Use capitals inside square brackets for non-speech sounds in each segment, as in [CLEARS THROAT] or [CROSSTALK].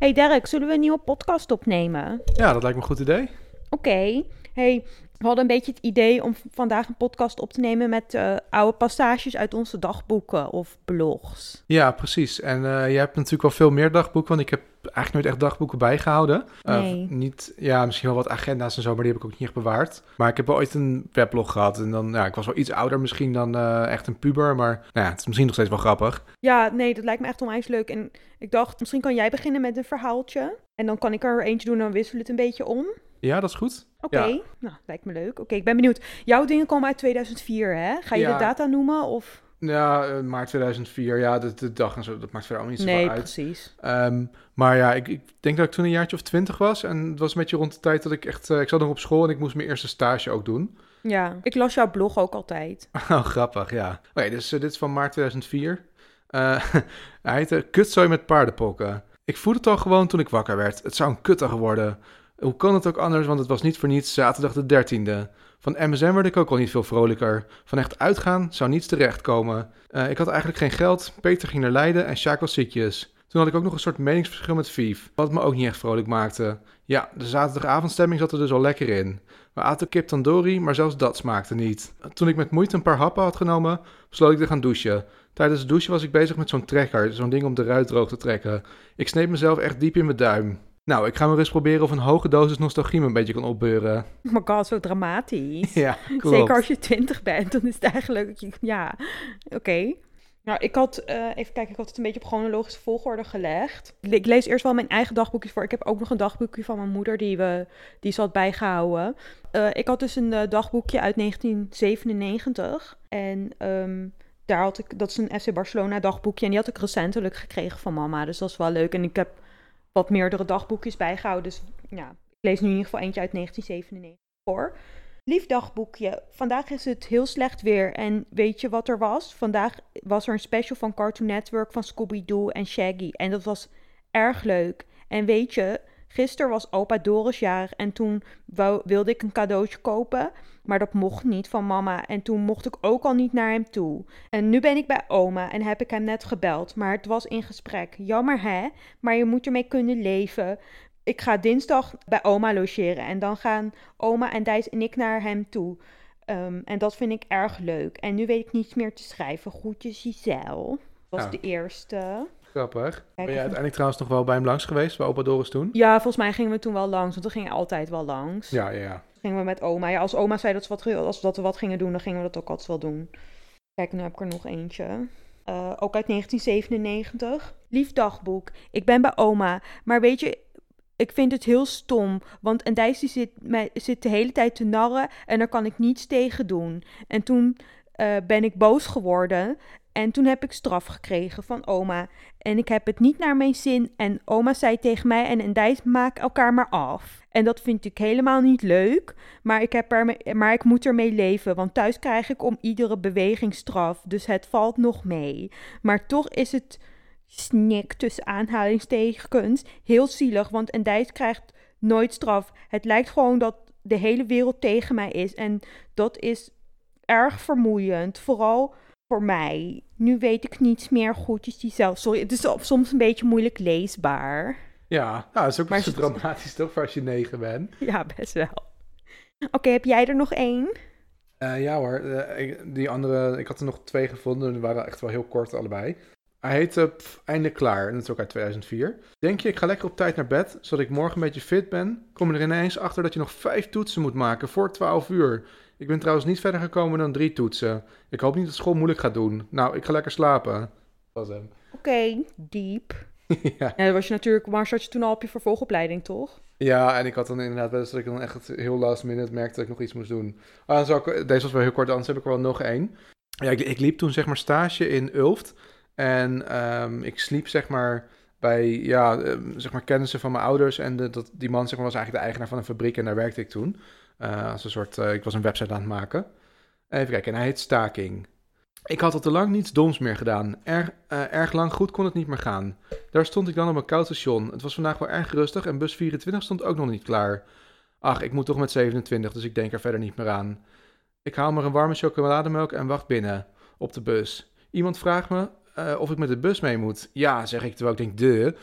Hey Derek, zullen we een nieuwe podcast opnemen? Ja, dat lijkt me een goed idee. Oké. Hey, we hadden een beetje het idee om vandaag een podcast op te nemen met eh, oude passages uit onze dagboeken of blogs. Ja, precies. En eh je hebt natuurlijk wel veel meer dagboeken, want ik heb eigenlijk nooit echt dagboeken bijgehouden. Eh, Nee. niet, ja, misschien wel wat agenda's en zo, maar die heb ik ook niet echt bewaard. Maar ik heb wel ooit een weblog gehad en dan, ja, ik was wel iets ouder misschien dan echt een puber, maar nou ja, het is misschien nog steeds wel grappig. Ja, nee, dat lijkt me echt onwijs leuk. En ik dacht, misschien kan jij beginnen met een verhaaltje. En dan kan ik er eentje doen en dan wisselen we het een beetje om. Ja, dat is goed. Oké, Ja. nou, lijkt me leuk. Oké, ik ben benieuwd. Jouw dingen komen uit 2004, hè? Ga je Ja. de data noemen of... Ja, eh, maart 2004, ja, de, de dag en zo, dat maakt verder allemaal niet zoveel Nee, uit. precies. Ehm, maar ja, ik, ik denk dat ik toen een jaartje of twintig was. En het was een beetje rond de tijd dat ik echt... eh, ik zat nog op school en ik moest mijn eerste stage ook doen. Ja, ik las jouw blog ook altijd. [LAUGHS] Oh, grappig, ja. Oké, dus dit is van maart 2004. Eh, [LAUGHS] hij heette Kutzooi met paardenpokken. Ik voelde het al gewoon toen ik wakker werd. Het zou een kutdag worden. Hoe kan het ook anders, want het was niet voor niets zaterdag de 13e. Van MSN werd ik ook al niet veel vrolijker. Van echt uitgaan zou niets terechtkomen. Eh ik had eigenlijk geen geld, Peter ging naar Leiden en Sjaak was ziekjes. Toen had ik ook nog een soort meningsverschil met Vief, wat me ook niet echt vrolijk maakte. Ja, de zaterdagavondstemming zat er dus al lekker in. We aten kip tandoori, maar zelfs dat smaakte niet. Toen ik met moeite een paar happen had genomen, besloot ik te gaan douchen. Tijdens het douchen was ik bezig met zo'n trekker, zo'n ding om de ruit droog te trekken. Ik sneed mezelf echt diep in mijn duim. Nou, ik ga maar eens proberen of een hoge dosis nostalgie me een beetje kan opbeuren. Oh my god, zo dramatisch. [LAUGHS] Ja, klopt. Zeker als je twintig bent, dan is het eigenlijk... Ja, oké. Nou, ik had... eh, even kijken, ik had het een beetje op chronologische volgorde gelegd. Ik lees eerst wel mijn eigen dagboekjes voor. Ik heb ook nog een dagboekje van mijn moeder die, we, die ze had bijgehouden. Eh, ik had dus een eh, dagboekje uit 1997. En ehm, daar had ik... Dat is een FC Barcelona dagboekje. En die had ik recentelijk gekregen van mama. Dus dat is wel leuk. En ik heb wat meerdere dagboekjes bijgehouden. Dus ja, ik lees nu in ieder geval eentje uit 1997 voor. Lief dagboekje, vandaag is het heel slecht weer en weet je wat er was? Vandaag was er een special van Cartoon Network van Scooby-Doo en Shaggy en dat was erg leuk. En weet je, gisteren was opa Doris jarig en toen wou, wilde ik een cadeautje kopen, maar dat mocht niet van mama en toen mocht ik ook al niet naar hem toe. En nu ben ik bij oma en heb ik hem net gebeld, maar het was in gesprek. Jammer hè, maar je moet ermee kunnen leven. Ik ga dinsdag bij oma logeren en dan gaan oma en Dijs en ik naar hem toe. Ehm, en dat vind ik erg leuk. En nu weet ik niets meer te schrijven. Groetjes Giselle. Dat was de eerste. Grappig. Ben je uiteindelijk trouwens nog wel bij hem langs geweest, bij opa Doris toen? Ja, volgens mij gingen we toen wel langs, want we gingen altijd wel langs. Ja, ja, ja. Gingen we met oma. Ja, als oma zei dat, ze wat, als dat we wat gingen doen, dan gingen we dat ook altijd wel doen. Kijk, nu heb ik er nog eentje. Eh, ook uit 1997. Lief dagboek. Ik ben bij oma. Maar weet je, ik vind het heel stom. Want en Dijs die zit, mij, zit de hele tijd te narren en daar kan ik niets tegen doen. En toen eh, ben ik boos geworden. En toen heb ik straf gekregen van oma. En ik heb het niet naar mijn zin. En oma zei tegen mij en en Dijs maak elkaar maar af. En dat vind ik helemaal niet leuk. Maar ik, heb er, maar ik moet ermee leven. Want thuis krijg ik om iedere beweging straf. Dus het valt nog mee. Maar toch is het snik tussen aanhalingstekens heel zielig. Want en Dijs krijgt nooit straf. Het lijkt gewoon dat de hele wereld tegen mij is. En dat is erg vermoeiend. Vooral voor mij. Nu weet ik niets meer goedjes die zelf. Sorry, het is soms een beetje moeilijk leesbaar. Ja, nou, dat is ook Maar zo dramatisch toch, voor als je negen bent. Ja, best wel. Oké, heb jij er nog één? Eh, ja hoor, eh, ik- die andere, ik had er nog twee gevonden, die waren echt wel heel kort allebei. Hij heette Pff, Einde Klaar en dat is ook uit 2004. Denk je, ik ga lekker op tijd naar bed, zodat ik morgen een beetje fit ben? Kom je er ineens achter dat je nog vijf toetsen moet maken voor 12 uur. Ik ben trouwens niet verder gekomen dan drie toetsen. Ik hoop niet dat school moeilijk gaat doen. Nou, ik ga lekker slapen. Dat was hem. Oké, diep. [LAUGHS] ja. Ja, dat was je natuurlijk, maar zat je toen al op je vervolgopleiding, toch? ja, en ik had dan inderdaad wel eens dat ik dan echt heel last minute merkte dat ik nog iets moest doen. Ah, dan zou ik, deze was wel heel kort, anders heb ik er wel nog één. Ja, ik, ik liep toen zeg maar stage in Ulft. En ehm, ik sliep zeg maar bij ja, ehm, zeg maar kennissen van mijn ouders. En de, dat, die man zeg maar, was eigenlijk de eigenaar van een fabriek en daar werkte ik toen. Eh, als een soort, eh, ik was een website aan het maken. Even kijken, en hij heet Staking. Ik had al te lang niets doms meer gedaan. Erg, eh, erg lang goed kon het niet meer gaan. Daar stond ik dan op een koud station. Het was vandaag wel erg rustig en bus 24 stond ook nog niet klaar. Ach, ik moet toch met 27, dus ik denk er verder niet meer aan. Ik haal maar een warme chocolademelk en wacht binnen, op de bus. Iemand vraagt me of ik met de bus mee moet. Ja, zeg ik, terwijl ik denk, de.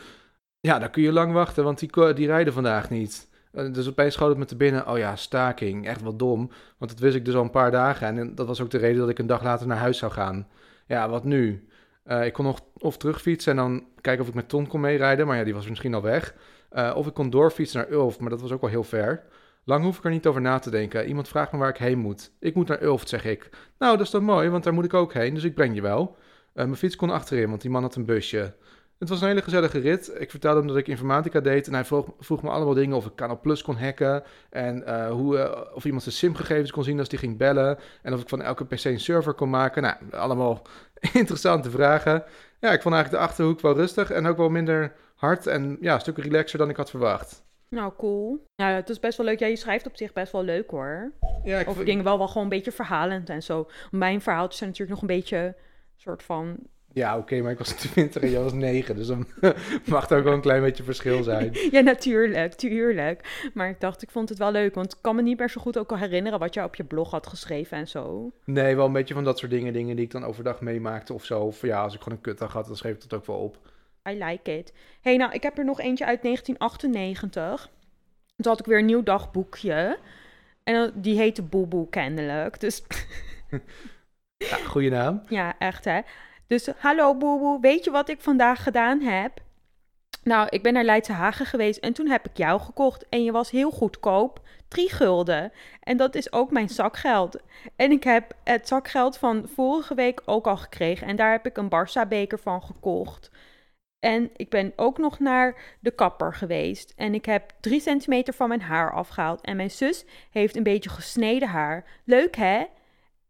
Ja, dan kun je lang wachten, want die, die rijden vandaag niet. Eh, Dus opeens schoot het me te binnen, oh ja, staking, echt wel dom. Want dat wist ik dus al een paar dagen en dat was ook de reden dat ik een dag later naar huis zou gaan. Ja, wat nu? Eh, ik kon nog of terugfietsen en dan kijken of ik met Ton kon meerijden, maar ja, die was misschien al weg. Eh, of ik kon doorfietsen naar Ulft, maar dat was ook wel heel ver. Lang hoef ik er niet over na te denken. Iemand vraagt me waar ik heen moet. Ik moet naar Ulft, zeg ik. Nou, dat is dan mooi, want daar moet ik ook heen, dus ik breng je wel. Mijn fiets kon achterin, want die man had een busje. Het was een hele gezellige rit. Ik vertelde hem dat ik informatica deed en hij vroeg, vroeg me allemaal dingen of ik Canal Plus kon hacken en eh, hoe, eh, of iemand zijn simgegevens kon zien als die ging bellen en of ik van elke PC een server kon maken. Nou, allemaal [LAUGHS] interessante vragen. Ja, ik vond eigenlijk de Achterhoek wel rustig en ook wel minder hard en ja, een stuk relaxer dan ik had verwacht. Nou, cool. Ja, het is best wel leuk. Ja, je schrijft op zich best wel leuk hoor. Ja, ik Over dingen wel, wel gewoon een beetje verhalend en zo. Mijn verhaaltjes zijn natuurlijk nog een beetje soort van... Ja, oké, maar ik was [LAUGHS] 20 en jij was 9, dus dan [LAUGHS] mag er ook wel een klein beetje verschil zijn. [LAUGHS] Ja, natuurlijk, tuurlijk. Maar ik dacht, ik vond het wel leuk. Want ik kan me niet meer zo goed ook al herinneren wat jij op je blog had geschreven en zo. Nee, wel een beetje van dat soort dingen, dingen die ik dan overdag meemaakte of zo. Of ja, als ik gewoon een kutdag had, dan schreef ik dat ook wel op. I like it. hey, nou, ik heb er nog eentje uit 1998. Toen had ik weer een nieuw dagboekje. En die heette Boeboe kennelijk. Dus Ja, goede naam. ja, echt hè. Dus hallo Boeboe, weet je wat ik vandaag gedaan heb? Nou, ik ben naar Leidse Hagen geweest en toen heb ik jou gekocht. En je was heel goedkoop, 3 gulden. En dat is ook mijn zakgeld. En ik heb het zakgeld van vorige week ook al gekregen. En daar heb ik een Barça beker van gekocht. En ik ben ook nog naar de kapper geweest. En ik heb 3 centimeter van mijn haar afgehaald. En mijn zus heeft een beetje gesneden haar. Leuk hè?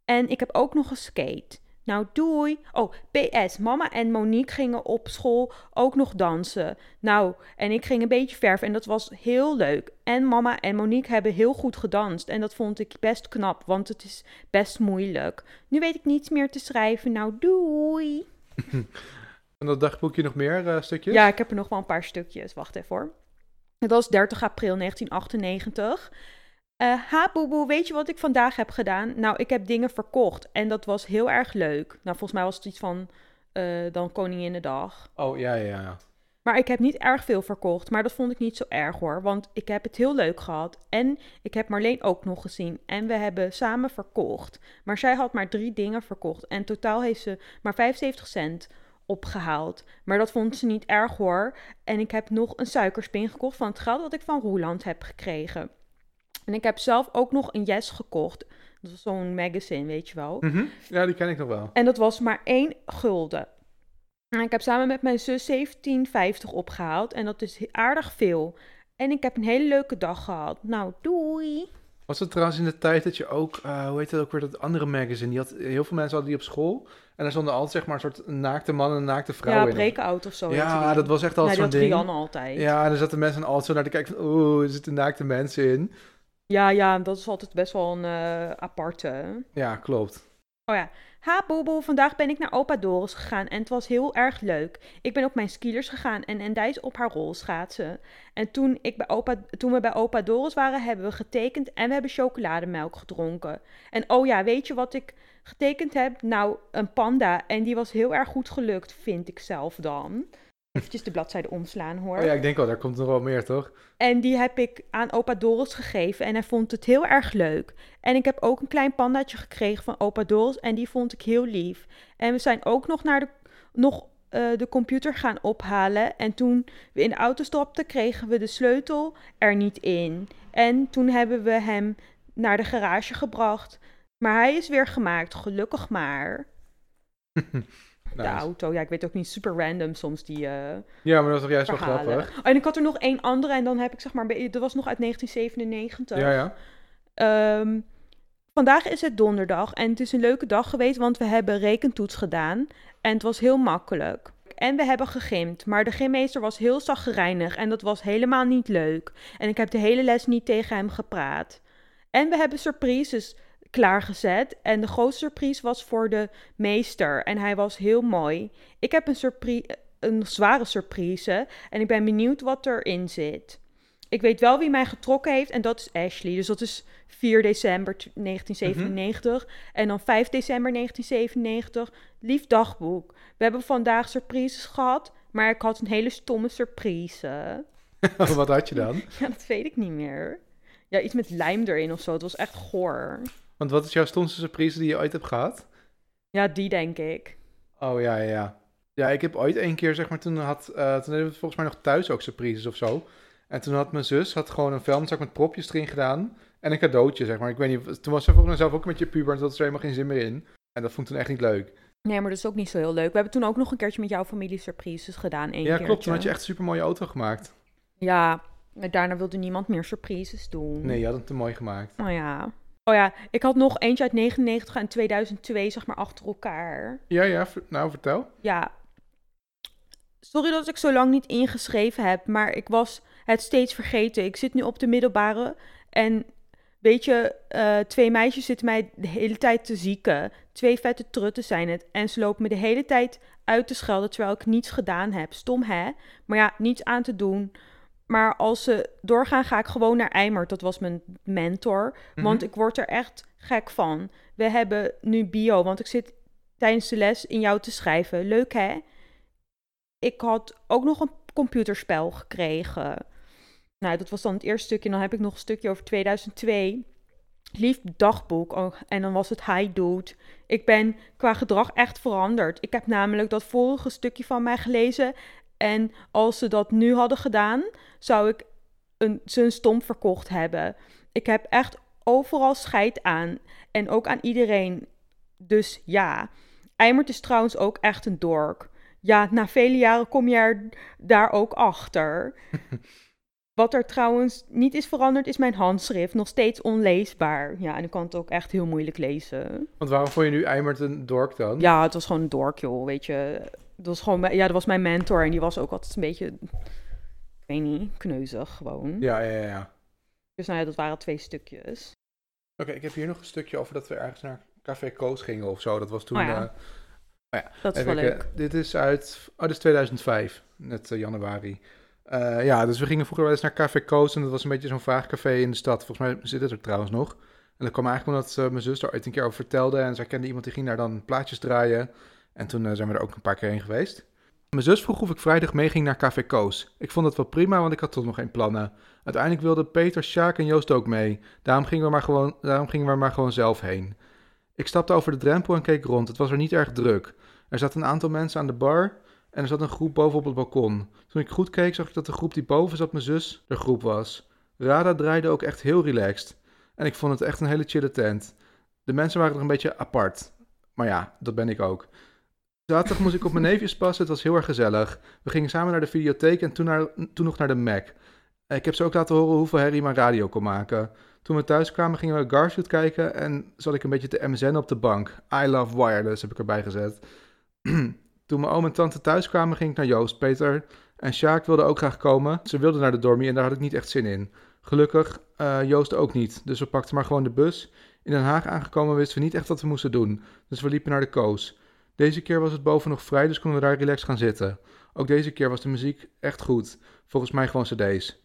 En ik heb ook nog geskate. Nou, doei. Oh, PS. Mama en Monique gingen op school ook nog dansen. Nou, en ik ging een beetje verven en dat was heel leuk. En mama en Monique hebben heel goed gedanst. En dat vond ik best knap, want het is best moeilijk. Nu weet ik niets meer te schrijven. Nou, doei. [LAUGHS] En dat dagboekje nog meer eh, stukjes? Ja, ik heb er nog wel een paar stukjes. Wacht even hoor. Het was 30 april 1998. Eh ha, boeboe, weet je wat ik vandaag heb gedaan? Nou, ik heb dingen verkocht en dat was heel erg leuk. Nou, volgens mij was het iets van eh dan Koninginnedag. Oh, ja, ja, ja. Maar ik heb niet erg veel verkocht, maar dat vond ik niet zo erg hoor. Want ik heb het heel leuk gehad. En ik heb Marleen ook nog gezien. En we hebben samen verkocht. Maar zij had maar drie dingen verkocht. En totaal heeft ze maar 75 cent opgehaald. Maar dat vond ze niet erg hoor. En ik heb nog een suikerspin gekocht van het geld dat ik van Roeland heb gekregen. En ik heb zelf ook nog een Yes gekocht. Dat was zo'n magazine, weet je wel. Mhm. Ja, die ken ik nog wel. En dat was maar één gulden. En ik heb samen met mijn zus 17,50 opgehaald. En dat is aardig veel. En ik heb een hele leuke dag gehad. Nou, doei. Was het trouwens in de tijd dat je ook, eh, hoe heet het ook weer, dat andere magazine, die had, heel veel mensen hadden die op school. En daar stonden altijd zeg maar een soort naakte man en een naakte vrouw ja, in. breakout of zo. Ja, dat was echt Ja, altijd zo'n ding. Rianne altijd. Ja, en dan zaten mensen altijd zo naar te kijken van, oeh, er zitten naakte mensen in. Ja, ja, dat is altijd best wel een eh, aparte. Ja, klopt. Oh ja. Ha, Bobo, vandaag ben ik naar opa Doris gegaan en het was heel erg leuk. Ik ben op mijn skiers gegaan en Endijs op haar rolschaatsen. En toen, ik bij opa, toen we bij opa Doris waren, hebben we getekend en we hebben chocolademelk gedronken. En oh ja, weet je wat ik getekend heb? Nou, een panda. En die was heel erg goed gelukt, vind ik zelf dan. Eventjes de bladzijde omslaan hoor. Oh ja, ik denk wel, daar komt nog wel meer, toch? En die heb ik aan opa Doris gegeven en hij vond het heel erg leuk. En ik heb ook een klein pandaatje gekregen van opa Doris en die vond ik heel lief. En we zijn ook nog naar de, nog, eh, de computer gaan ophalen. En toen we in de auto stapten, kregen we de sleutel er niet in. En toen hebben we hem naar de garage gebracht. Maar hij is weer gemaakt, gelukkig maar. [LAUGHS] De Nice. auto, ja, ik weet ook niet, super random soms die... eh, Ja, maar dat is toch juist wel grappig? Oh, en ik had er nog één andere en dan heb ik zeg maar, dat was nog uit 1997. Ja, ja. Ehm, vandaag is het donderdag en het is een leuke dag geweest, want we hebben rekentoets gedaan en het was heel makkelijk. En we hebben gegimd, maar de gymmeester was heel zagrijnig en dat was helemaal niet leuk. En ik heb de hele les niet tegen hem gepraat. En we hebben surprises klaargezet en de grootste surprise was voor de meester en hij was heel mooi. Ik heb een, surpri- een zware surprise en ik ben benieuwd wat erin zit. Ik weet wel wie mij getrokken heeft en dat is Ashley. Dus dat is 4 december t- 1997 en dan 5 december 1997. Lief dagboek. We hebben vandaag surprises gehad. maar ik had een hele stomme surprise. [LAUGHS] Wat had je dan? Ja, dat weet ik niet meer. Ja, iets met lijm erin of zo. Het was echt goor. Want wat is jouw stomste surprise die je ooit hebt gehad? Ja, die denk ik. Oh ja, ja, ja. Ja, ik heb ooit een keer, zeg maar, toen had, eh, toen hebben we volgens mij nog thuis ook surprises of zo. En toen had mijn zus had gewoon een vuilniszak met propjes erin gedaan. En een cadeautje, zeg maar. Ik weet niet, toen was ze volgens mij zelf ook met je puber en toen had ze er helemaal geen zin meer in. En dat vond ik toen echt niet leuk. Nee, maar dat is ook niet zo heel leuk. We hebben toen ook nog een keertje met jouw familie surprises gedaan. Één ja, klopt. Toen had je echt een super mooie auto gemaakt. Ja, daarna wilde niemand meer surprises doen. Nee, je had hem te mooi gemaakt. Oh ja. Oh ja, ik had nog eentje uit 99 en 2002, zeg maar, achter elkaar. Ja, ja, nou vertel. Ja. Sorry dat ik zo lang niet ingeschreven heb, maar ik was het steeds vergeten. Ik zit nu op de middelbare en weet je, eh, twee meisjes zitten mij de hele tijd te zieken. Twee vette trutten zijn het. En ze lopen me de hele tijd uit te schelden terwijl ik niets gedaan heb. Stom hè? Maar ja, niets aan te doen. Maar als ze doorgaan, ga ik gewoon naar Eimert. Dat was mijn mentor. Want Mhm. ik word er echt gek van. We hebben nu bio, want ik zit tijdens de les in jou te schrijven. Leuk hè? Ik had ook nog een computerspel gekregen. Nou, dat was dan het eerste stukje. En dan heb ik nog een stukje over 2002. Lief dagboek. Oh, en dan was het hi dude. Ik ben qua gedrag echt veranderd. Ik heb namelijk dat vorige stukje van mij gelezen. En als ze dat nu hadden gedaan, zou ik een, ze een stomp verkocht hebben. Ik heb echt overal scheid aan. En ook aan iedereen. Dus ja. Eimert is trouwens ook echt een dork. Ja, na vele jaren kom je er daar ook achter. [LAUGHS] Wat er trouwens niet is veranderd, is mijn handschrift. Nog steeds onleesbaar. Ja, en ik kan het ook echt heel moeilijk lezen. Want waarom vond je nu Eimert een dork dan? Ja, het was gewoon een dork, joh. Weet je. Dat was gewoon, ja, dat was mijn mentor. En die was ook altijd een beetje, ik weet niet, kneuzig gewoon. Ja, ja, ja. ja. Dus nou ja, dat waren twee stukjes. Oké, ik heb hier nog een stukje over dat we ergens naar Café Koos gingen of zo. Dat was toen... Oh ja. eh, Dat is Even wel kijken. leuk. Dit is uit, oh, dit is 2005, net eh, januari. Eh, ja, dus we gingen vroeger wel eens naar Café Koos en dat was een beetje zo'n vraagcafé in de stad. Volgens mij zit het er trouwens nog. En dat kwam eigenlijk omdat eh, mijn zus er ooit een keer over vertelde en zij kende iemand die ging daar dan plaatjes draaien. En toen eh, zijn we er ook een paar keer heen geweest. Mijn zus vroeg of ik vrijdag meeging naar Café Koos. Ik vond dat wel prima, want ik had toch nog geen plannen. Uiteindelijk wilden Peter, Sjaak en Joost ook mee. Daarom gingen we maar gewoon, daarom gingen we maar gewoon zelf heen. Ik stapte over de drempel en keek rond. Het was er niet erg druk. Er zaten een aantal mensen aan de bar en er zat een groep boven op het balkon. Toen ik goed keek, zag ik dat de groep die boven zat mijn zus de groep was. Rada draaide ook echt heel relaxed. En ik vond het echt een hele chille tent. De mensen waren er een beetje apart. Maar ja, dat ben ik ook. Zaterdag moest ik op mijn neefjes passen, het was heel erg gezellig. We gingen samen naar de videotheek en toen, naar, nog naar de Mac. Ik heb ze ook laten horen hoeveel herrie mijn radio kon maken. Toen we thuis kwamen gingen we Garfield kijken en zat ik een beetje te MSN op de bank. I love wireless heb ik erbij gezet. [CLEARS THROAT] Toen mijn oom en tante thuis kwamen ging ik naar Joost, Peter en Sjaak wilden ook graag komen. Ze wilden naar de dormie en daar had ik niet echt zin in. Gelukkig eh, Joost ook niet, dus we pakten maar gewoon de bus. In Den Haag aangekomen wisten we niet echt wat we moesten doen, dus we liepen naar de Koos. Deze keer was het boven nog vrij, dus konden we daar relaxed gaan zitten. Ook deze keer was de muziek echt goed, volgens mij gewoon cd's.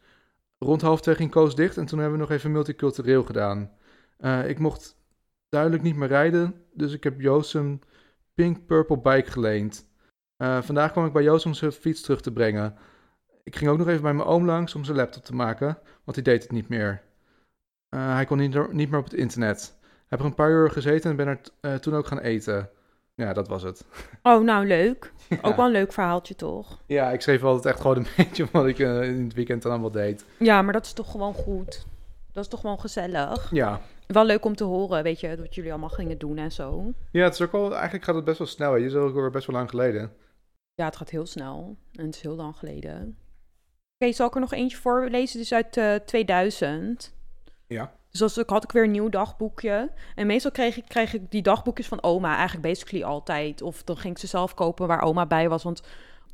Rond half twee ging Koos dicht en toen hebben we nog even multicultureel gedaan. Eh, ik mocht duidelijk niet meer rijden, dus ik heb Joost een Pink Purple bike geleend. Eh, vandaag kwam ik bij Joost om zijn fiets terug te brengen. Ik ging ook nog even bij mijn oom langs om zijn laptop te maken, want hij deed het niet meer. Eh, hij kon niet, niet meer op het internet. Heb er een paar uur gezeten en ben er toen ook gaan eten. Ja, dat was het. [LAUGHS] Oh, nou leuk. Ja. Ook wel een leuk verhaaltje, toch? Ja, ik schreef altijd echt gewoon een [LAUGHS] beetje wat ik eh, in het weekend dan allemaal deed. Ja, maar dat is toch gewoon goed. Dat is toch gewoon gezellig. Ja. Wel leuk om te horen, weet je, wat jullie allemaal gingen doen en zo. Ja, het is ook wel, eigenlijk gaat het best wel snel. hè. Je is ook weer best wel lang geleden. Ja, het gaat heel snel. En het is heel lang geleden. Oké, zal ik er nog eentje voorlezen? Dit is uit eh 2000. Ja. Dus als ik had ik weer een nieuw dagboekje. En meestal kreeg ik, kreeg ik die dagboekjes van oma eigenlijk basically altijd. Of dan ging ik ze zelf kopen waar oma bij was. Want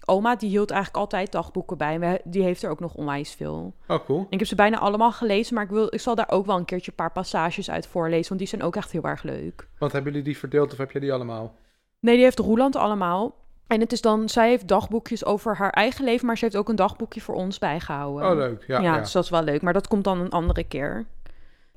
oma die hield eigenlijk altijd dagboeken bij. En die heeft er ook nog onwijs veel. Oh, cool. En ik heb ze bijna allemaal gelezen. Maar ik, wil, ik zal daar ook wel een keertje een paar passages uit voorlezen. Want die zijn ook echt heel erg leuk. Want hebben jullie die verdeeld of heb jij die allemaal? Nee, die heeft Roeland allemaal. En het is dan, zij heeft dagboekjes over haar eigen leven, maar ze heeft ook een dagboekje voor ons bijgehouden. Oh, leuk. Ja, ja. dus dat is wel leuk. Maar dat komt dan een andere keer.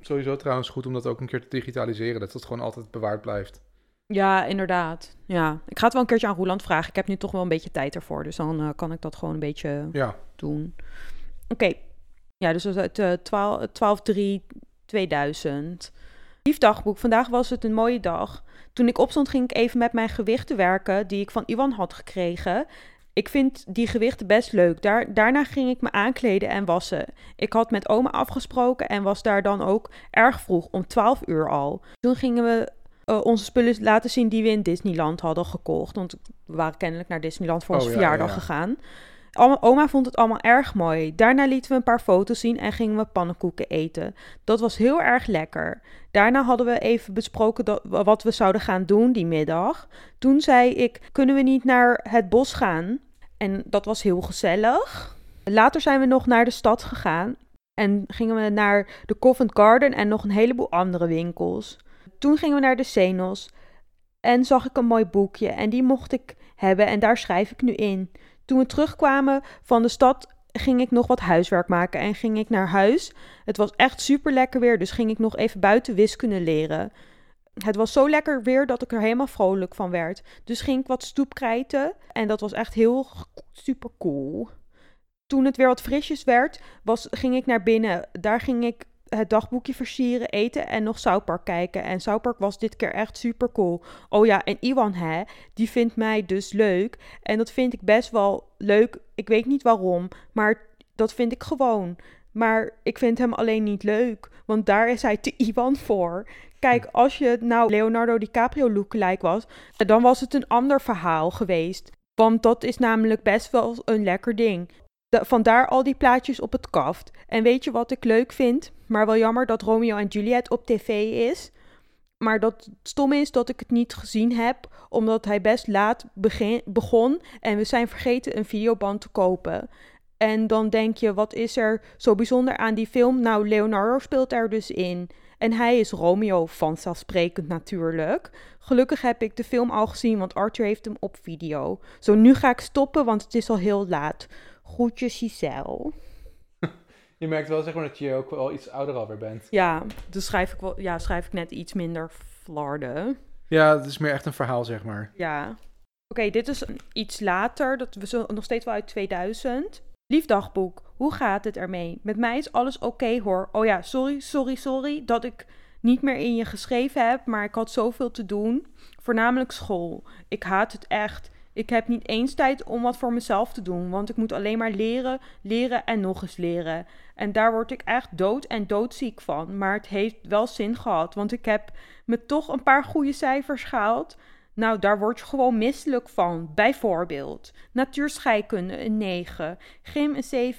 Sowieso trouwens goed om dat ook een keer te digitaliseren. Dat het gewoon altijd bewaard blijft. Ja, inderdaad. Ja, ik ga het wel een keertje aan Roeland vragen. Ik heb nu toch wel een beetje tijd ervoor, dus dan eh, kan ik dat gewoon een beetje Ja. doen. Oké, ja, dus uit eh 12, 12 3 2000. Lief dagboek, vandaag was het een mooie dag. Toen ik opstond ging ik even met mijn gewichten werken die ik van Iwan had gekregen. Ik vind die gewichten best leuk. Daar, daarna ging ik me aankleden en wassen. Ik had met oma afgesproken en was daar dan ook erg vroeg, om 12 uur al. Toen gingen we eh, onze spullen laten zien die we in Disneyland hadden gekocht. Want we waren kennelijk naar Disneyland voor Oh, onze ja, verjaardag ja. gegaan. Oma vond het allemaal erg mooi. Daarna lieten we een paar foto's zien en gingen we pannenkoeken eten. Dat was heel erg lekker. Daarna hadden we even besproken wat we zouden gaan doen die middag. Toen zei ik, kunnen we niet naar het bos gaan? En dat was heel gezellig. Later zijn we nog naar de stad gegaan. En gingen we naar de Covent Garden en nog een heleboel andere winkels. Toen gingen we naar de Zenos. En zag ik een mooi boekje. En die mocht ik hebben en daar schrijf ik nu in. Toen we terugkwamen van de stad ging ik nog wat huiswerk maken en ging ik naar huis. Het was echt super lekker weer, dus ging ik nog even buiten wiskunde leren. Het was zo lekker weer dat ik er helemaal vrolijk van werd. Dus ging ik wat stoepkrijten en dat was echt heel super cool. Toen het weer wat frisjes werd, was, ging ik naar binnen. Daar ging ik het dagboekje versieren, eten en nog South kijken. En South was dit keer echt super cool. Oh ja, en Iwan, hè, die vindt mij dus leuk. En dat vind ik best wel leuk. Ik weet niet waarom, maar dat vind ik gewoon. Maar ik vind hem alleen niet leuk, want daar is hij te [LAUGHS] Iwan voor. Kijk, als je nou Leonardo DiCaprio lookalike was, dan was het een ander verhaal geweest. Want dat is namelijk best wel een lekker ding. Da- vandaar al die plaatjes op het kaft. En weet je wat ik leuk vind? Maar wel jammer dat Romeo en Juliet op tv is. Maar dat stom is dat ik het niet gezien heb, omdat hij best laat begin, begon en we zijn vergeten een videoband te kopen. En dan denk je, wat is er zo bijzonder aan die film? Nou, Leonardo speelt er dus in. En hij is Romeo, vanzelfsprekend natuurlijk. Gelukkig heb ik de film al gezien, want Arthur heeft hem op video. Zo, nu ga ik stoppen, want het is al heel laat. Groetjes, Giselle. Je merkt wel zeg maar, dat je ook wel iets ouder alweer bent. Ja, dus schrijf ik, wel, ja, schrijf ik net iets minder flarden. Ja, het is meer echt een verhaal, zeg maar. Ja. Oké, dit is iets later. Dat we zo- nog steeds wel uit 2000. Lief dagboek, hoe gaat het ermee? Met mij is alles oké hoor. Oh ja, sorry, sorry, sorry dat ik niet meer in je geschreven heb, maar ik had zoveel te doen. Voornamelijk school. Ik haat het echt. Ik heb niet eens tijd om wat voor mezelf te doen, want ik moet alleen maar leren, leren en nog eens leren. En daar word ik echt dood en doodziek van. Maar het heeft wel zin gehad, want ik heb me toch een paar goede cijfers gehaald. Nou, daar word je gewoon misselijk van. Bijvoorbeeld, natuurscheikunde een 9, gym een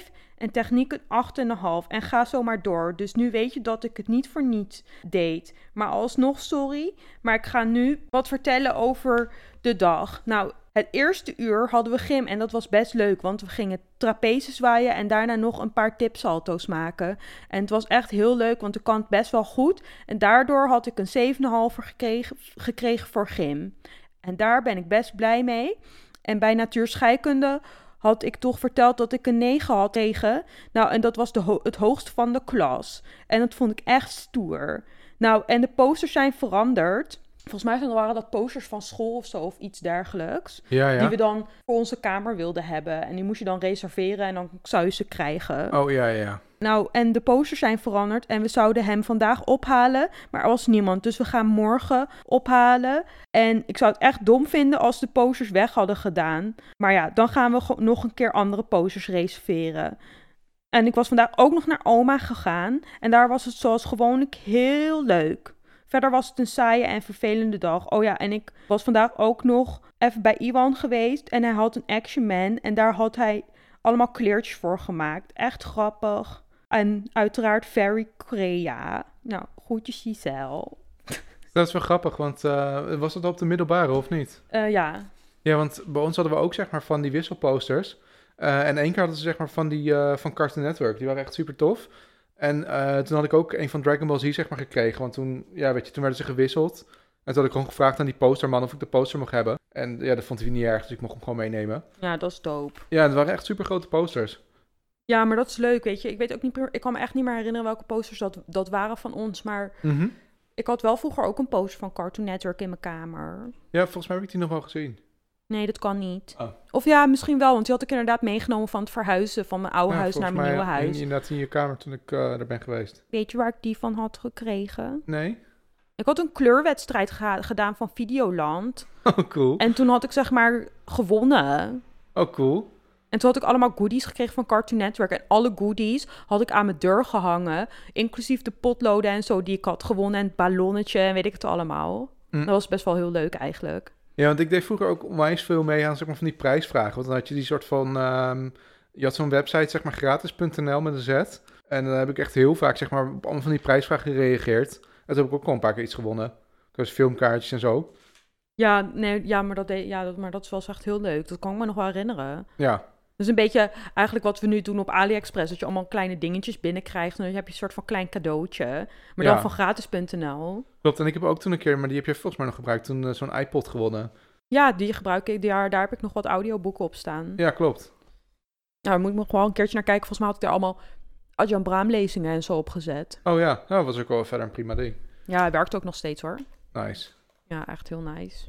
7,5 en techniek een 8,5. En ga zo maar door. Dus nu weet je dat ik het niet voor niets deed. Maar alsnog sorry, maar ik ga nu wat vertellen over de dag. Nou, het eerste uur hadden we gym en dat was best leuk, want we gingen trapeze zwaaien en daarna nog een paar tipsalto's maken. En het was echt heel leuk, want ik kan het best wel goed. En daardoor had ik een 7,5 gekregen, gekregen voor gym. En daar ben ik best blij mee. En bij natuurscheikunde had ik toch verteld dat ik een 9 had tegen. Nou, en dat was de het hoogste van de klas. En dat vond ik echt stoer. Nou, en de posters zijn veranderd. Volgens mij waren dat posters van school of zo, of iets dergelijks. Ja, ja. Die we dan voor onze kamer wilden hebben. En die moest je dan reserveren en dan zou je ze krijgen. Oh, ja, ja. Nou, en de posters zijn veranderd en we zouden hem vandaag ophalen, maar er was niemand. Dus we gaan morgen ophalen. En ik zou het echt dom vinden als de posters weg hadden gedaan. Maar ja, dan gaan we nog een keer andere posters reserveren. En ik was vandaag ook nog naar oma gegaan en daar was het zoals gewoonlijk heel leuk. Verder was het een saaie en vervelende dag. Oh ja, en ik was vandaag ook nog even bij Iwan geweest en hij had een Action Man en daar had hij allemaal kleertjes voor gemaakt. Echt grappig. En uiteraard Very Korea. Nou, groetjes Giselle. [LAUGHS] Dat is wel grappig, want eh, was dat op de middelbare of niet? Eh, ja. Ja, want bij ons hadden we ook zeg maar van die wisselposters. Eh, en één keer hadden ze zeg maar van die van Cartoon Network. Die waren echt super tof. En eh, toen had ik ook een van Dragon Ball Z zeg maar gekregen. Want toen, ja, weet je, toen werden ze gewisseld. En toen had ik gewoon gevraagd aan die posterman of ik de poster mocht hebben. En ja, dat vond hij niet erg, dus ik mocht hem gewoon meenemen. ja, dat is dope. Ja, het waren echt super grote posters. Ja, maar dat is leuk, weet je. Ik weet ook niet meer, ik kan me echt niet meer herinneren welke posters dat, dat waren van ons. Maar Mhm. Ik had wel vroeger ook een poster van Cartoon Network in mijn kamer. Ja, volgens mij heb ik die nog wel gezien. Nee, dat kan niet. Oh. Of ja, misschien wel, want die had ik inderdaad meegenomen van het verhuizen van mijn oude Ja, huis naar volgens mijn mij nieuwe huis. die inderdaad in je kamer toen ik eh er ben geweest. Weet je waar ik die van had gekregen? Nee? Ik had een kleurwedstrijd gedaan van Videoland. [LAUGHS] Oh, cool. En toen had ik zeg maar gewonnen. Oh, cool. En toen had ik allemaal goodies gekregen van Cartoon Network. En alle goodies had ik aan mijn deur gehangen. Inclusief de potloden en zo die ik had gewonnen. En het ballonnetje en weet ik het allemaal. Mm. Dat was best wel heel leuk eigenlijk. Ja, want ik deed vroeger ook onwijs veel mee aan zeg maar, van die prijsvragen. Want dan had je die soort van... ehm, je had zo'n website, zeg maar gratis.nl met een Z. En dan heb ik echt heel vaak zeg maar, op allemaal van die prijsvragen gereageerd. En toen heb ik ook al een paar keer iets gewonnen. Dus filmkaartjes en zo. Ja, nee, ja, maar, dat deed, ja dat, maar dat was echt heel leuk. Dat kan ik me nog wel herinneren. Ja, Dus een beetje eigenlijk wat we nu doen op AliExpress. Dat je allemaal kleine dingetjes binnenkrijgt. En dan heb je een soort van klein cadeautje. Maar Ja. dan van gratis.nl. klopt. En ik heb ook toen een keer, maar die heb je volgens mij nog gebruikt, toen eh, zo'n iPod gewonnen. Ja, die gebruik ik. Daar, daar heb ik nog wat audioboeken op staan. Ja, klopt. Nou, daar moet ik nog wel een keertje naar kijken. Volgens mij had ik daar allemaal Adjan Braam lezingen en zo op gezet. Oh ja, nou, dat was ook wel verder een prima ding. Ja, hij werkt ook nog steeds hoor. Nice. Ja, echt heel nice.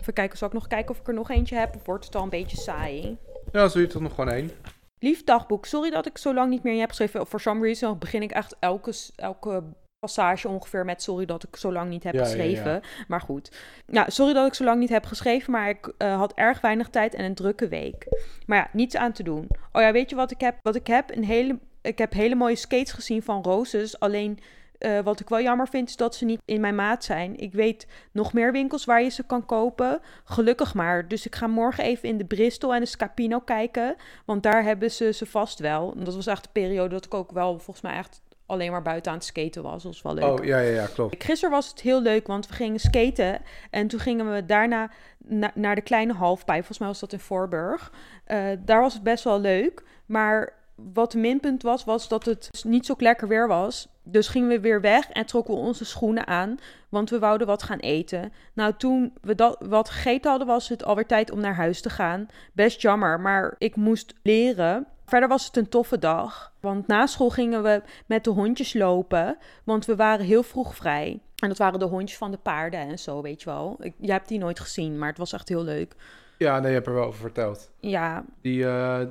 Even kijken, zal ik nog kijken of ik er nog eentje heb? Of wordt het al een beetje saai? Ja, zul je toch nog gewoon één. Lief dagboek, sorry dat ik zo lang niet meer in je heb geschreven. For some reason begin ik echt elke, elke passage ongeveer met sorry dat ik zo lang niet heb Ja, ja, geschreven. Maar goed. Ja, sorry dat ik zo lang niet heb geschreven, maar ik eh, had erg weinig tijd en een drukke week. Maar ja, niets aan te doen. Oh ja, weet je wat ik heb? Wat ik heb? Een hele, ik heb hele mooie skates gezien van Roses. Alleen eh, wat ik wel jammer vind is dat ze niet in mijn maat zijn. Ik weet nog meer winkels waar je ze kan kopen. Gelukkig maar. Dus ik ga morgen even in de Bristol en de Scapino kijken. Want daar hebben ze ze vast wel. En dat was echt de periode dat ik ook wel volgens mij echt alleen maar buiten aan het skaten was. Dat was wel leuk. Oh, ja, ja, ja, klopt. Gisteren was het heel leuk, want we gingen skaten. En toen gingen we daarna na- naar de kleine halfpijp. Volgens mij was dat in Voorburg. Eh, daar was het best wel leuk. Maar wat een minpunt was, was dat het niet zo lekker weer was. Dus gingen we weer weg en trokken we onze schoenen aan. Want we wouden wat gaan eten. Nou, toen we dat wat gegeten hadden, was het alweer tijd om naar huis te gaan. Best jammer, maar ik moest leren. Verder was het een toffe dag. Want na school gingen we met de hondjes lopen. Want we waren heel vroeg vrij. En dat waren de hondjes van de paarden en zo, weet je wel. Ik, jij hebt die nooit gezien, maar het was echt heel leuk. Ja, nee, je hebt er wel over verteld. Ja, Die eh, eh,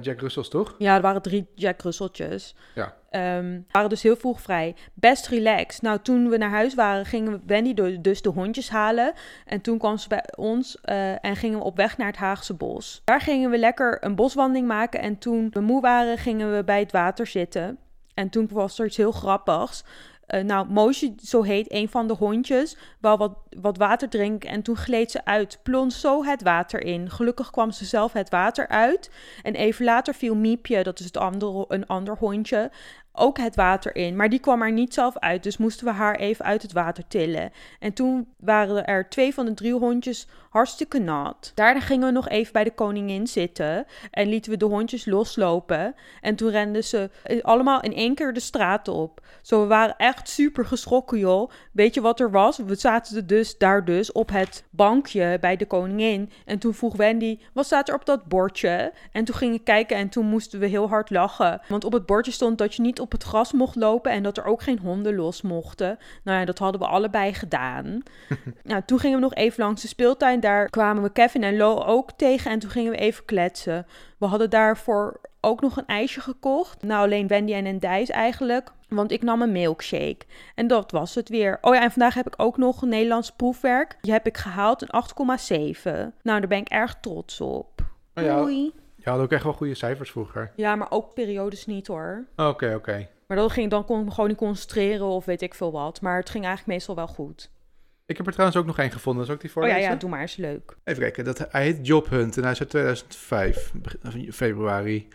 Jack Russells, toch? ja er waren drie Jack Russeltjes. Ja. We waren dus heel vroeg vrij. Best relaxed. Nou, toen we naar huis waren, gingen we Wendy dus de hondjes halen. En toen kwam ze bij ons eh, en gingen we op weg naar het Haagse bos. Daar gingen we lekker een boswandeling maken. En toen we moe waren, gingen we bij het water zitten. En toen was er iets heel grappigs. Eh, nou, Moosje, zo heet een van de hondjes, wou wat, wat water drinken en toen gleed ze uit, plons zo het water in. Gelukkig kwam ze zelf het water uit en even later viel Miepje, dat is het andere, een ander hondje, ook het water in. Maar die kwam er niet zelf uit, dus moesten we haar even uit het water tillen. En toen waren er twee van de drie hondjes hartstikke nat. Daarna gingen we nog even bij de koningin zitten en lieten we de hondjes loslopen. En toen renden ze eh, allemaal in één keer de straat op. Zo, we waren echt super geschrokken, joh. Weet je wat er was? We zaten dus daar dus op het bankje bij de koningin. En toen vroeg Wendy, wat staat er op dat bordje? En toen ging ik kijken en toen moesten we heel hard lachen. Want op het bordje stond dat je niet op het gras mocht lopen en dat er ook geen honden los mochten. Nou ja, dat hadden we allebei gedaan. [LAUGHS] nou, toen gingen we nog even langs de speeltuin. Daar kwamen we Kevin en Lo ook tegen en toen gingen we even kletsen. We hadden daarvoor ook nog een ijsje gekocht. Nou, alleen Wendy en Endijs eigenlijk. Want ik nam een milkshake. En dat was het weer. Oh ja, en vandaag heb ik ook nog een Nederlands proefwerk. Die heb ik gehaald, een 8,7. Nou, daar ben ik erg trots op. Oh ja, Doei. Je had ook echt wel goede cijfers vroeger. Ja, maar ook periodes niet hoor. Oké, oké. Maar dan, ging, dan kon ik me gewoon niet concentreren of weet ik veel wat. Maar het ging eigenlijk meestal wel goed. Ik heb er trouwens ook nog één gevonden. Zal ik die Oh voorlezen? ja, ja, doe maar eens leuk. Even kijken. Dat, hij heet Job Hunt en hij is uit 2005, begin- februari.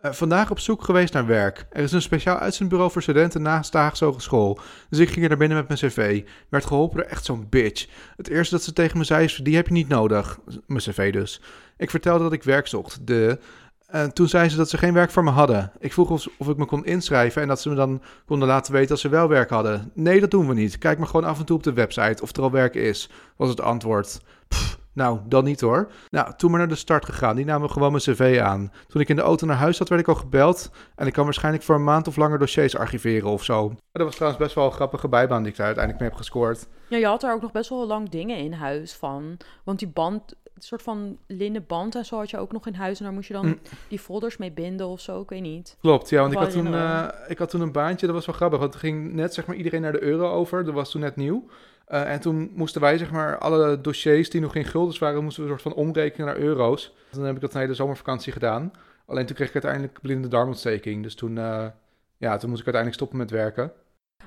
Eh, vandaag op zoek geweest naar werk. Er is een speciaal uitzendbureau voor studenten naast de Haagse Hogeschool. Dus ik ging er naar binnen met mijn cv. Werd geholpen door echt zo'n bitch. Het eerste dat ze tegen me zei is, die heb je niet nodig. Mijn cv dus. Ik vertelde dat ik werk zocht. De... En toen zei ze dat ze geen werk voor me hadden. Ik vroeg of, of ik me kon inschrijven en dat ze me dan konden laten weten dat ze wel werk hadden. Nee, dat doen we niet. Kijk maar gewoon af en toe op de website of er al werk is, was het antwoord. Pff, Nou, dan niet hoor. Nou, toen maar naar de start gegaan. Die namen gewoon mijn cv aan. Toen ik in de auto naar huis zat, werd ik al gebeld. En ik kan waarschijnlijk voor een maand of langer dossiers archiveren of zo. Dat was trouwens best wel een grappige bijbaan die ik daar uiteindelijk mee heb gescoord. Ja, je had er ook nog best wel lang dingen in huis van. Want die band, een soort van linnen band en zo had je ook nog in huis. En daar moest je dan Mm. die folders mee binden of zo, ik weet niet. Klopt, ja, want ik had, toen, eh, ik had toen een baantje, dat was wel grappig, want er ging net zeg maar iedereen naar de euro over, dat was toen net nieuw. Eh, en toen moesten wij zeg maar alle dossiers die nog in guldens waren, moesten we een soort van omrekenen naar euro's. Toen heb ik dat een hele zomervakantie gedaan. Alleen toen kreeg ik uiteindelijk blinde darmontsteking, dus toen, eh, ja, toen moest ik uiteindelijk stoppen met werken.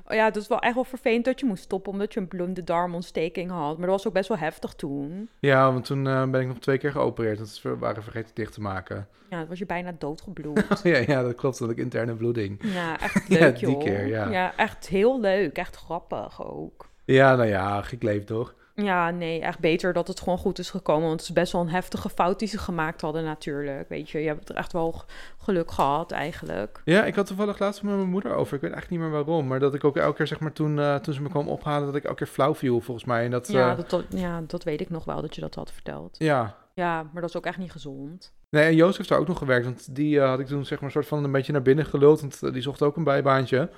Oh ja, dat is wel echt wel vervelend dat je moest stoppen omdat je een blonde darmontsteking had. Maar dat was ook best wel heftig toen. Ja, want toen eh, ben ik nog twee keer geopereerd, dat we waren vergeten dicht te maken. Ja, dan was je bijna doodgebloed. [LAUGHS] ja, ja, dat klopt, dat ik interne bloeding. ja, echt [LAUGHS] Ja, leuk die joh. keer, ja. ja, echt heel leuk. Echt grappig ook. Ja, nou ja, ik leef toch. Ja, nee, echt beter dat het gewoon goed is gekomen. Want het is best wel een heftige fout die ze gemaakt hadden natuurlijk. Weet je, je hebt er echt wel geluk gehad eigenlijk. Ja, ik had toevallig laatst met mijn moeder over. Ik weet eigenlijk niet meer waarom. Maar dat ik ook elke keer, zeg maar, toen, eh, toen ze me kwam ophalen, dat ik elke keer flauw viel, volgens mij. En dat, Ja, eh, dat, dat, ja, dat weet ik nog wel, dat je dat had verteld. ja. Ja, maar dat is ook echt niet gezond. Nee, en Joost heeft daar ook nog gewerkt. Want die eh, had ik toen, zeg maar, soort van een beetje naar binnen geluld. Want die zocht ook een bijbaantje.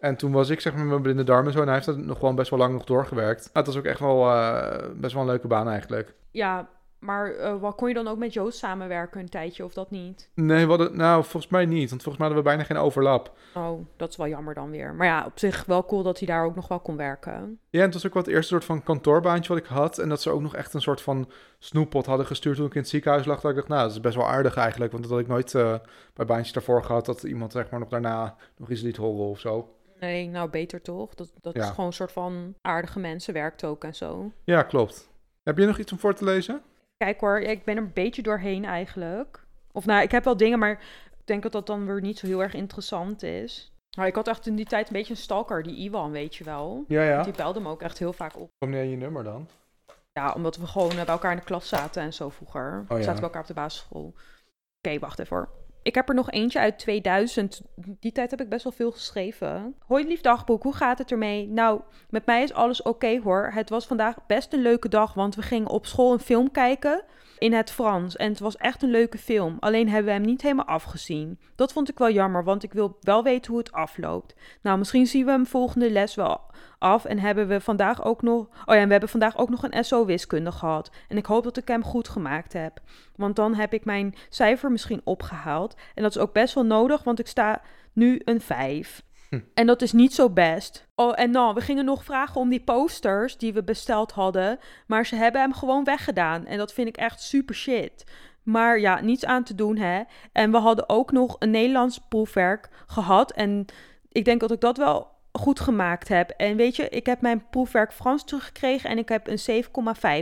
En toen was ik, zeg maar, met mijn blinde darm en zo. En hij heeft dat nog gewoon best wel lang nog doorgewerkt. Het was ook echt wel eh, best wel een leuke baan eigenlijk. Ja, maar eh, wat kon je dan ook met Joost samenwerken een tijdje of dat niet? Nee, hadden, nou, volgens mij niet. Want volgens mij hadden we bijna geen overlap. Oh, dat is wel jammer dan weer. Maar ja, op zich wel cool dat hij daar ook nog wel kon werken. Ja, en het was ook wel het eerste soort van kantoorbaantje wat ik had. En dat ze ook nog echt een soort van snoeppot hadden gestuurd toen ik in het ziekenhuis lag. Dat ik dacht, nou, dat is best wel aardig eigenlijk. Want dat had ik nooit eh, bij baantjes daarvoor gehad. Dat iemand zeg maar nog daarna nog iets liet horen of zo. Nee, nou beter toch? Dat, dat is gewoon een soort van aardige mensen werkt ook en zo. Ja, klopt. Heb je nog iets om voor te lezen? Kijk hoor, ik ben er een beetje doorheen eigenlijk. Of nou, ik heb wel dingen, maar ik denk dat dat dan weer niet zo heel erg interessant is. Maar ik had echt in die tijd een beetje een stalker, die Iwan, weet je wel. Ja, ja. Die belde me ook echt heel vaak op. Kom je je nummer dan? Ja, omdat we gewoon eh, bij elkaar in de klas zaten en zo vroeger. Oh ja. Zaten bij elkaar op de basisschool. Oké, wacht even hoor. Ik heb er nog eentje uit 2000. Die tijd heb ik best wel veel geschreven. Hoi lief dagboek, hoe gaat het ermee? Nou, met mij is alles oké hoor. Het was vandaag best een leuke dag, want we gingen op school een film kijken in het Frans. En het was echt een leuke film. Alleen hebben we hem niet helemaal afgezien. Dat vond ik wel jammer, want ik wil wel weten hoe het afloopt. Nou, misschien zien we hem volgende les wel af. En hebben we vandaag ook nog. Oh ja, en we hebben vandaag ook nog een SO wiskunde gehad. En ik hoop dat ik hem goed gemaakt heb. Want dan heb ik mijn cijfer misschien opgehaald. En dat is ook best wel nodig, want ik sta nu een 5. Hm. En dat is niet zo best. Oh, en nou, we gingen nog vragen om die posters die we besteld hadden. Maar ze hebben hem gewoon weggedaan. En dat vind ik echt super shit. Maar ja, niets aan te doen, hè. En we hadden ook nog een Nederlands proefwerk gehad. En ik denk dat ik dat wel goed gemaakt heb. En weet je, ik heb mijn proefwerk Frans teruggekregen en ik heb een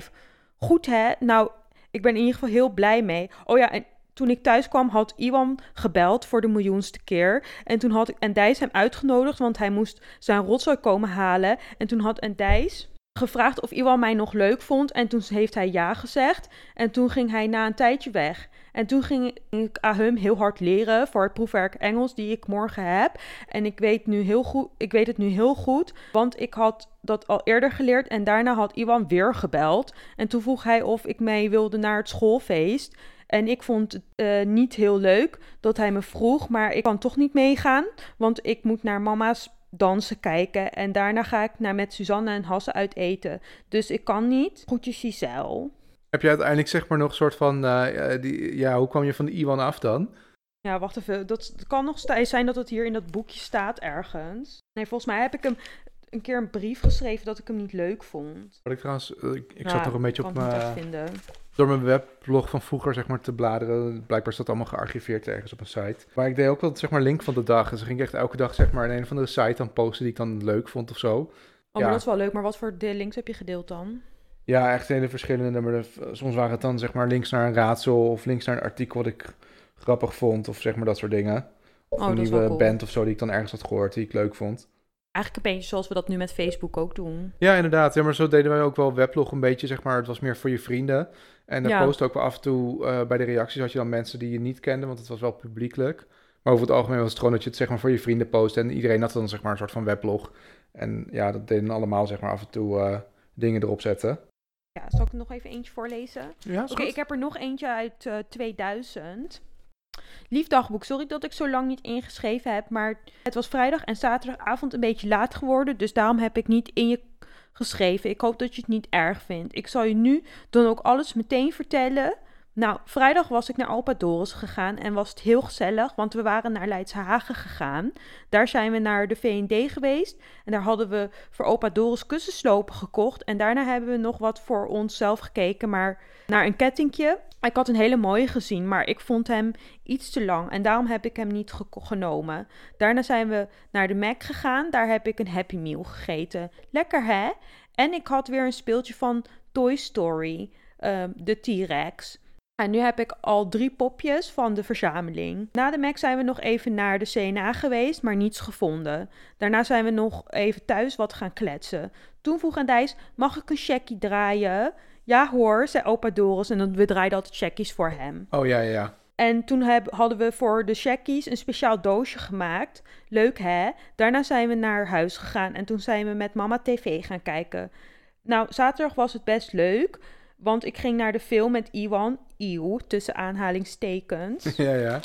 7,5. Goed, hè? Nou, ik ben in ieder geval heel blij mee. Oh ja, en toen ik thuis kwam, had Iwan gebeld voor de miljoenste keer. En toen had ik Endijs hem uitgenodigd, want hij moest zijn rotzooi komen halen. En toen had Endijs gevraagd of Iwan mij nog leuk vond. En toen heeft hij ja gezegd. En toen ging hij na een tijdje weg. En toen ging ik Ahum heel hard leren voor het proefwerk Engels die ik morgen heb. En ik weet, nu heel goed, ik weet het nu heel goed, want ik had dat al eerder geleerd. En daarna had Iwan weer gebeld. En toen vroeg hij of ik mee wilde naar het schoolfeest. En ik vond het eh, niet heel leuk dat hij me vroeg, maar ik kan toch niet meegaan, want ik moet naar mama's dansen kijken. En daarna ga ik naar met Suzanne en Hasse uit eten. Dus ik kan niet. Groetjes Giselle. Heb je uiteindelijk zeg maar nog een soort van... eh, eh, die, ja, hoe kwam je van de Iwan af dan? Ja, wacht even. Dat kan nog steeds zijn dat het hier in dat boekje staat ergens. Nee, volgens mij heb ik hem een keer een brief geschreven dat ik hem niet leuk vond. Wat ik trouwens... ik ik Ja, zat nog een beetje op mijn... door mijn weblog van vroeger zeg maar te bladeren. Blijkbaar is dat allemaal gearchiveerd ergens op een site. Maar ik deed ook wel zeg maar link van de dag. Dus ik ging echt elke dag zeg maar in een of andere site dan posten die ik dan leuk vond of zo. Oh, Ja. dat is wel leuk. Maar wat voor de links heb je gedeeld dan? Ja, echt hele verschillende. Maar de- soms waren het dan zeg maar links naar een raadsel of links naar een artikel wat ik grappig vond of zeg maar dat soort dingen. Of Oh, een dat is wel nieuwe cool. band of zo die ik dan ergens had gehoord die ik leuk vond. Eigenlijk een beetje zoals we dat nu met Facebook ook doen. Ja, inderdaad. Ja, maar zo deden wij ook wel weblog een beetje, zeg maar. Het was meer voor je vrienden. En dan Ja. post ook wel af en toe eh, bij de reacties had je dan mensen die je niet kende, want het was wel publiekelijk. Maar over het algemeen was het gewoon dat je het zeg maar voor je vrienden post en iedereen had dan zeg maar een soort van weblog. En ja, dat deden allemaal zeg maar af en toe eh, dingen erop zetten. Ja, zal ik er nog even eentje voorlezen? Ja, Oké, ik heb er nog eentje uit eh, 2000. Lief dagboek, sorry dat ik zo lang niet ingeschreven heb, maar het was vrijdag en zaterdagavond een beetje laat geworden, dus daarom heb ik niet in je geschreven. Ik hoop dat je het niet erg vindt. Ik zal je nu dan ook alles meteen vertellen. Nou, vrijdag was ik naar Alpa Doris gegaan en was het heel gezellig, want we waren naar Leidshagen gegaan. Daar zijn we naar de V&D geweest en daar hadden we voor Opa Doris kussenslopen gekocht. En daarna hebben we nog wat voor onszelf gekeken, maar naar een kettingje. Ik had een hele mooie gezien, maar ik vond hem iets te lang en daarom heb ik hem niet genomen. Daarna zijn we naar de Mac gegaan, daar heb ik een Happy Meal gegeten. Lekker hè? En ik had weer een speeltje van Toy Story, ehm, de T-Rex. En nu heb ik al drie popjes van de verzameling. Na de Mac zijn we nog even naar de CNA geweest, maar niets gevonden. Daarna zijn we nog even thuis wat gaan kletsen. Toen vroeg Andijs, mag ik een checkie draaien? Ja hoor, zei opa Doris en dan we draaiden altijd checkies voor hem. Oh ja, ja, ja. En toen heb, hadden we voor de checkies een speciaal doosje gemaakt. Leuk hè? Daarna zijn we naar huis gegaan en toen zijn we met mama tv gaan kijken. Nou, zaterdag was het best leuk, want ik ging naar de film met Iwan, Iw, tussen aanhalingstekens. [LAUGHS] ja, ja.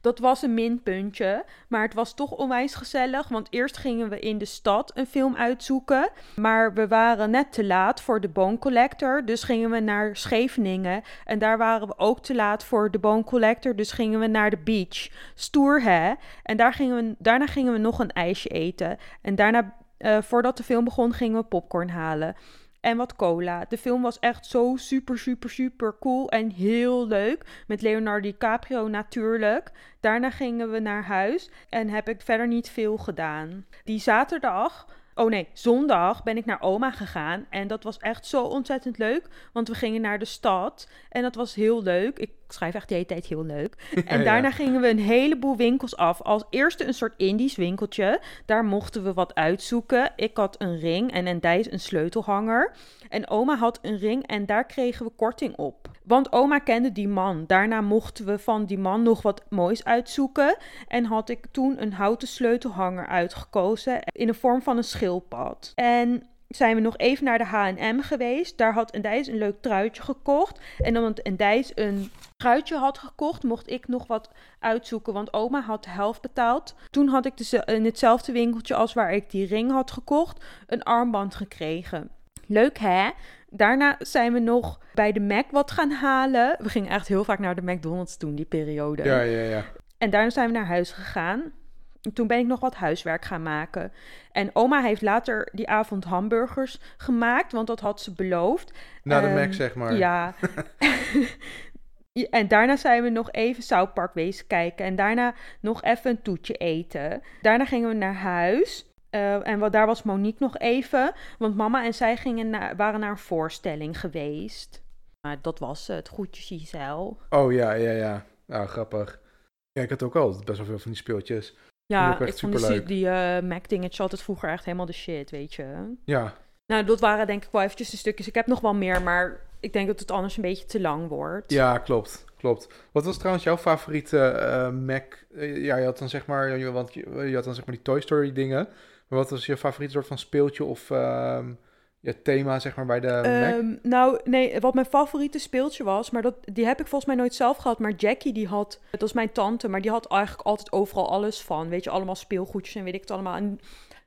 Dat was een minpuntje, maar het was toch onwijs gezellig. Want eerst gingen we in de stad een film uitzoeken. Maar we waren net te laat voor de Bone Collector. Dus gingen we naar Scheveningen. En daar waren we ook te laat voor de Bone Collector. Dus gingen we naar de beach. Stoer hè? En daar gingen we, daarna gingen we nog een ijsje eten. En daarna, eh, voordat de film begon, gingen we popcorn halen. En wat cola. De film was echt zo super, super, super cool en heel leuk. Met Leonardo DiCaprio natuurlijk. Daarna gingen we naar huis en heb ik verder niet veel gedaan. Die zaterdag, oh nee, zondag ben ik naar oma gegaan. En dat was echt zo ontzettend leuk. Want we gingen naar de stad en dat was heel leuk. Ik schrijf echt de hele tijd heel leuk. [LAUGHS] En Ja. daarna gingen we een heleboel winkels af. Als eerste een soort Indisch winkeltje. Daar mochten we wat uitzoeken. Ik had een ring en een Dijs een sleutelhanger. En oma had een ring en daar kregen we korting op. Want oma kende die man. Daarna mochten we van die man nog wat moois uitzoeken. En had ik toen een houten sleutelhanger uitgekozen in de vorm van een schildpad. En zijn we nog even naar de H&M geweest. Daar had Endijs een leuk truitje gekocht. En omdat Endijs een truitje had gekocht, mocht ik nog wat uitzoeken. Want oma had de helft betaald. Toen had ik dus in hetzelfde winkeltje als waar ik die ring had gekocht, een armband gekregen. Leuk hè? Daarna zijn we nog bij de Mac wat gaan halen. We gingen echt heel vaak naar de McDonald's toen, die periode. Ja, ja, ja. En daarna zijn we naar huis gegaan. En toen ben ik nog wat huiswerk gaan maken. En oma heeft later die avond hamburgers gemaakt, want dat had ze beloofd. Na de Ehm, Mac, zeg maar. Ja. [LAUGHS] [LAUGHS] Ja, en daarna zijn we nog even South Park wezen kijken. En daarna nog even een toetje eten. Daarna gingen we naar huis. Eh, en wat, daar was Monique nog even. Want mama en zij gingen naar, waren naar een voorstelling geweest. Maar dat was het. Groetjes Giselle. Oh ja, ja, ja. Nou, grappig. Ja, ik had ook al best wel veel van die speeltjes. Vond ik Ja, echt ik vond die, die eh, Mac-dingetjes altijd vroeger echt helemaal de shit, weet je. Ja, Nou, dat waren denk ik wel eventjes de stukjes. Ik heb nog wel meer, maar ik denk dat het anders een beetje te lang wordt. ja, klopt. Klopt. Wat was trouwens jouw favoriete eh, Mac? Eh, ja, je had dan zeg maar, je, want je, je had dan zeg maar die Toy Story dingen. Maar wat was je favoriete soort van speeltje of je thema zeg maar bij de Mac? Ehm, nou, nee, wat mijn favoriete speeltje was, maar dat, die heb ik volgens mij nooit zelf gehad. Maar Jackie, die had, dat is mijn tante, maar die had eigenlijk altijd overal alles van. Weet je, allemaal speelgoedjes en weet ik het allemaal. En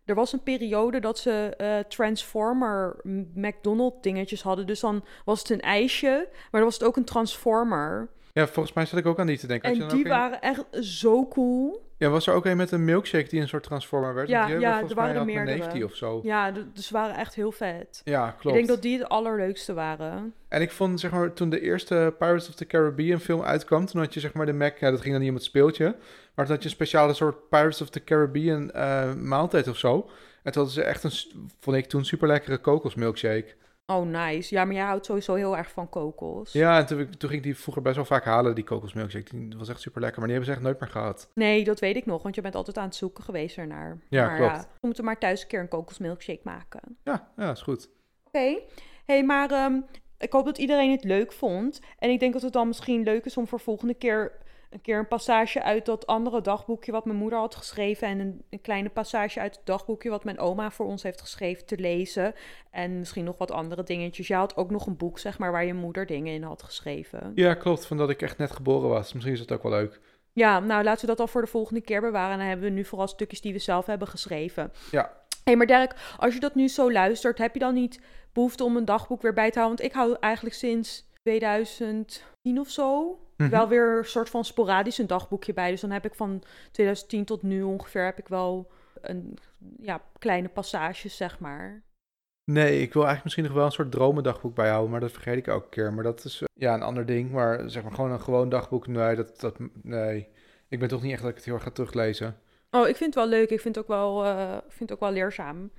er was een periode dat ze eh, Transformer McDonald's dingetjes hadden. Dus dan was het een ijsje, maar dan was het ook een Transformer. Ja, volgens mij zat ik ook aan die te denken. En die waren echt zo cool. Ja, was er ook een met een milkshake die een soort transformer werd? Ja, die hebben ja, er waren er meerdere. of zo. Ja, dus ze waren echt heel vet. Ja, Ik klopt. denk dat die het allerleukste waren. En ik vond, zeg maar, toen de eerste Pirates of the Caribbean film uitkwam, toen had je, zeg maar, de Mac, ja, dat ging dan niet om het speeltje, maar toen had je een speciale soort Pirates of the Caribbean eh, maaltijd of zo. En toen hadden ze echt een, vond ik toen, super lekkere kokosmilkshake. Oh, nice. Ja, maar jij houdt sowieso heel erg van kokos. Ja, en toen, toen ging ik die vroeger best wel vaak halen, die kokosmilkshake. Die was echt super lekker, maar die hebben ze echt nooit meer gehad. Nee, dat weet ik nog, want je bent altijd aan het zoeken geweest ernaar. Ja, maar klopt. we moeten maar thuis een keer een kokosmilkshake maken. Ja, ja, is goed. Oké. hey, maar ehm, ik hoop dat iedereen het leuk vond. En ik denk dat het dan misschien leuk is om voor volgende keer een keer een passage uit dat andere dagboekje wat mijn moeder had geschreven. En een, een kleine passage uit het dagboekje wat mijn oma voor ons heeft geschreven te lezen. En misschien nog wat andere dingetjes. Je had ook nog een boek, zeg maar, waar je moeder dingen in had geschreven. Ja, klopt. Van dat ik echt net geboren was. Misschien is dat ook wel leuk. Ja, nou laten we dat al voor de volgende keer bewaren. Dan hebben we nu vooral stukjes die we zelf hebben geschreven. Ja. Hé, hey, maar Dirk, als je dat nu zo luistert, heb je dan niet behoefte om een dagboek weer bij te houden? Want ik hou eigenlijk sinds 2010 of zo Mhm. wel weer een soort van sporadisch een dagboekje bij. Dus dan heb ik van 2010 tot nu ongeveer heb ik wel een ja, kleine passages, zeg maar. Nee, ik wil eigenlijk misschien nog wel een soort dromendagboek bijhouden, maar dat vergeet ik elke keer. Maar dat is eh, ja een ander ding. Maar zeg maar gewoon een gewoon dagboek, nee, dat, dat, nee. Ik ben toch niet echt dat ik het heel erg ga teruglezen. Oh, ik vind het wel leuk. Ik vind het ook wel, ik vind het ook wel leerzaam.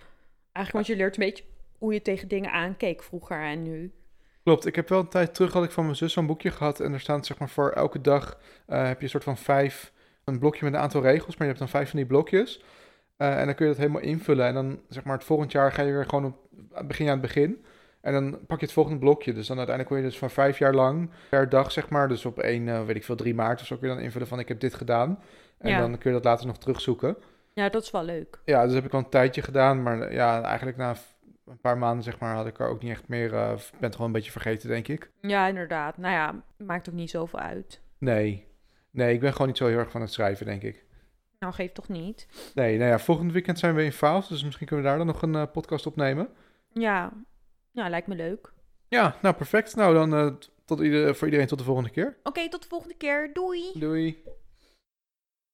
Eigenlijk, want je leert een beetje hoe je tegen dingen aankeek vroeger en nu. Klopt, ik heb wel een tijd terug had ik van mijn zus zo'n boekje gehad. En er staan zeg maar voor elke dag eh, heb je een soort van vijf, een blokje met een aantal regels. Maar je hebt dan vijf van die blokjes. Eh, en dan kun je dat helemaal invullen. En dan zeg maar het volgend jaar ga je weer gewoon op, begin je aan het begin. En dan pak je het volgende blokje. Dus dan uiteindelijk kun je dus van vijf jaar lang per dag zeg maar. Dus op één, eh, weet ik veel, 3 maart of zo kun je dan invullen van ik heb dit gedaan. En Ja. dan kun je dat later nog terugzoeken. Ja, dat is wel leuk. Ja, dus heb ik wel een tijdje gedaan. Maar ja, eigenlijk na een paar maanden zeg maar had ik er ook niet echt meer, eh, ben het gewoon een beetje vergeten denk ik. Ja, inderdaad. Nou ja, maakt ook niet zoveel uit. Nee. Nee, ik ben gewoon niet zo heel erg van het schrijven, denk ik. Nou, geeft toch niet? Nee, nou ja, volgend weekend zijn we in Faals, dus misschien kunnen we daar dan nog een eh, podcast opnemen. Ja, ja, lijkt me leuk. Ja, nou perfect. Nou dan eh, tot ieder, voor iedereen tot de volgende keer. Oké, tot de volgende keer. Doei! Doei.